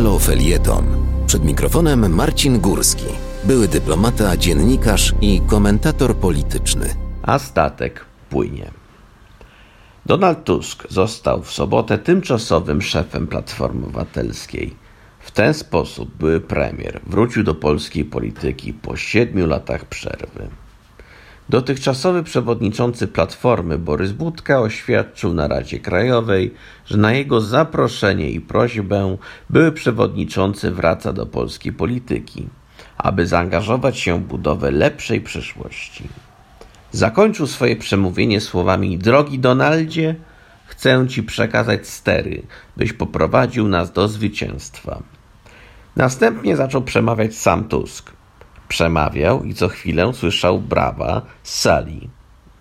Halo Felieton. Przed mikrofonem Marcin Górski, były dyplomata, dziennikarz i komentator polityczny. A statek płynie. Donald Tusk został w sobotę tymczasowym szefem Platformy Obywatelskiej. W ten sposób były premier wrócił do polskiej polityki po siedmiu latach przerwy. Dotychczasowy przewodniczący Platformy Borys Budka oświadczył na Radzie Krajowej, że na jego zaproszenie i prośbę były przewodniczący wraca do polskiej polityki, aby zaangażować się w budowę lepszej przyszłości. Zakończył swoje przemówienie słowami: Drogi Donaldzie, chcę ci przekazać stery, byś poprowadził nas do zwycięstwa. Następnie zaczął przemawiać sam Tusk. Przemawiał i co chwilę słyszał brawa z sali.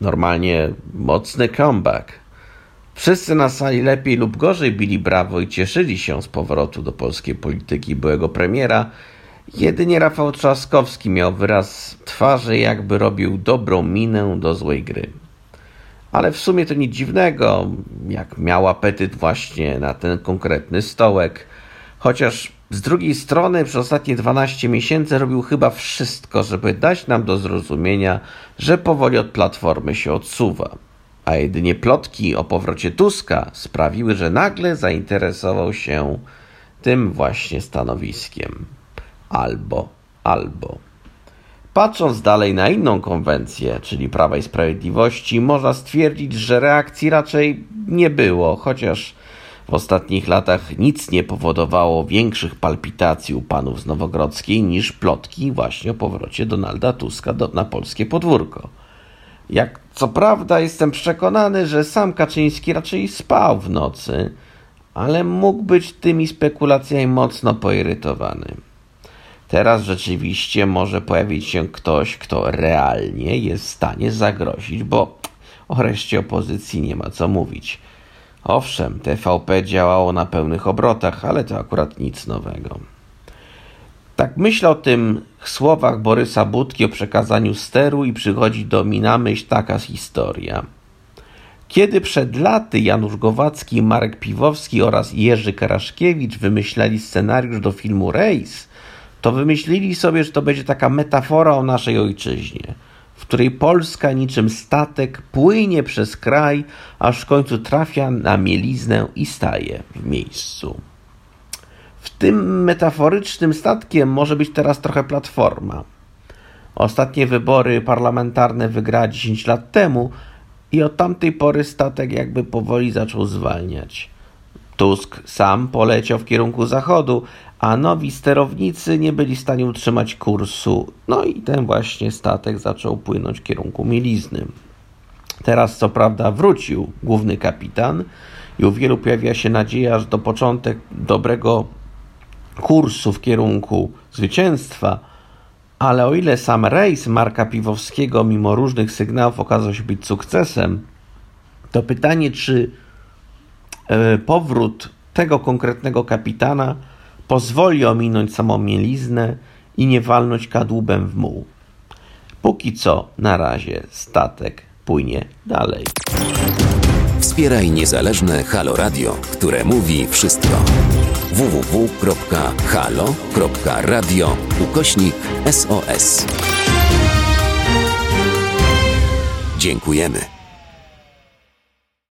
Normalnie mocny comeback. Wszyscy na sali lepiej lub gorzej bili brawo i cieszyli się z powrotu do polskiej polityki byłego premiera. Jedynie Rafał Trzaskowski miał wyraz twarzy, jakby robił dobrą minę do złej gry. Ale w sumie to nic dziwnego, jak miał apetyt właśnie na ten konkretny stołek. Chociaż z drugiej strony przez ostatnie 12 miesięcy robił chyba wszystko, żeby dać nam do zrozumienia, że powoli od platformy się odsuwa. A jedynie plotki o powrocie Tuska sprawiły, że nagle zainteresował się tym właśnie stanowiskiem. Albo, albo. Patrząc dalej na inną konwencję, czyli Prawa i Sprawiedliwości, można stwierdzić, że reakcji raczej nie było, chociaż w ostatnich latach nic nie powodowało większych palpitacji u panów z Nowogrodzkiej niż plotki właśnie o powrocie Donalda Tuska do, na polskie podwórko. Jak co prawda jestem przekonany, że sam Kaczyński raczej spał w nocy, ale mógł być tymi spekulacjami mocno poirytowany. Teraz rzeczywiście może pojawić się ktoś, kto realnie jest w stanie zagrozić, bo o reszcie opozycji nie ma co mówić. Owszem, TVP działało na pełnych obrotach, ale to akurat nic nowego. Tak myślę o tym słowach Borysa Budki o przekazaniu steru i przychodzi do mi na myśl taka historia. Kiedy przed laty Janusz Gowacki, Marek Piwowski oraz Jerzy Karaszkiewicz wymyślali scenariusz do filmu Rejs, to wymyślili sobie, że to będzie taka metafora o naszej ojczyźnie – w której Polska niczym statek płynie przez kraj, aż w końcu trafia na mieliznę i staje w miejscu. W tym metaforycznym statkiem może być teraz trochę platforma. Ostatnie wybory parlamentarne wygrała 10 lat temu i od tamtej pory statek jakby powoli zaczął zwalniać. Tusk sam poleciał w kierunku zachodu, a nowi sterownicy nie byli w stanie utrzymać kursu. No i ten właśnie statek zaczął płynąć w kierunku mielizny. Teraz co prawda wrócił główny kapitan i u wielu pojawia się nadzieja, że to początek dobrego kursu w kierunku zwycięstwa, ale o ile sam rejs Marka Piwowskiego mimo różnych sygnałów okazał się być sukcesem, to pytanie, czy e, powrót tego konkretnego kapitana pozwoli ominąć samą mieliznę i nie walnąć kadłubem w muł. Póki co, na razie, statek płynie dalej. Wspieraj niezależne Halo Radio, które mówi wszystko. www.halo.radio ukośnik SOS. Dziękujemy.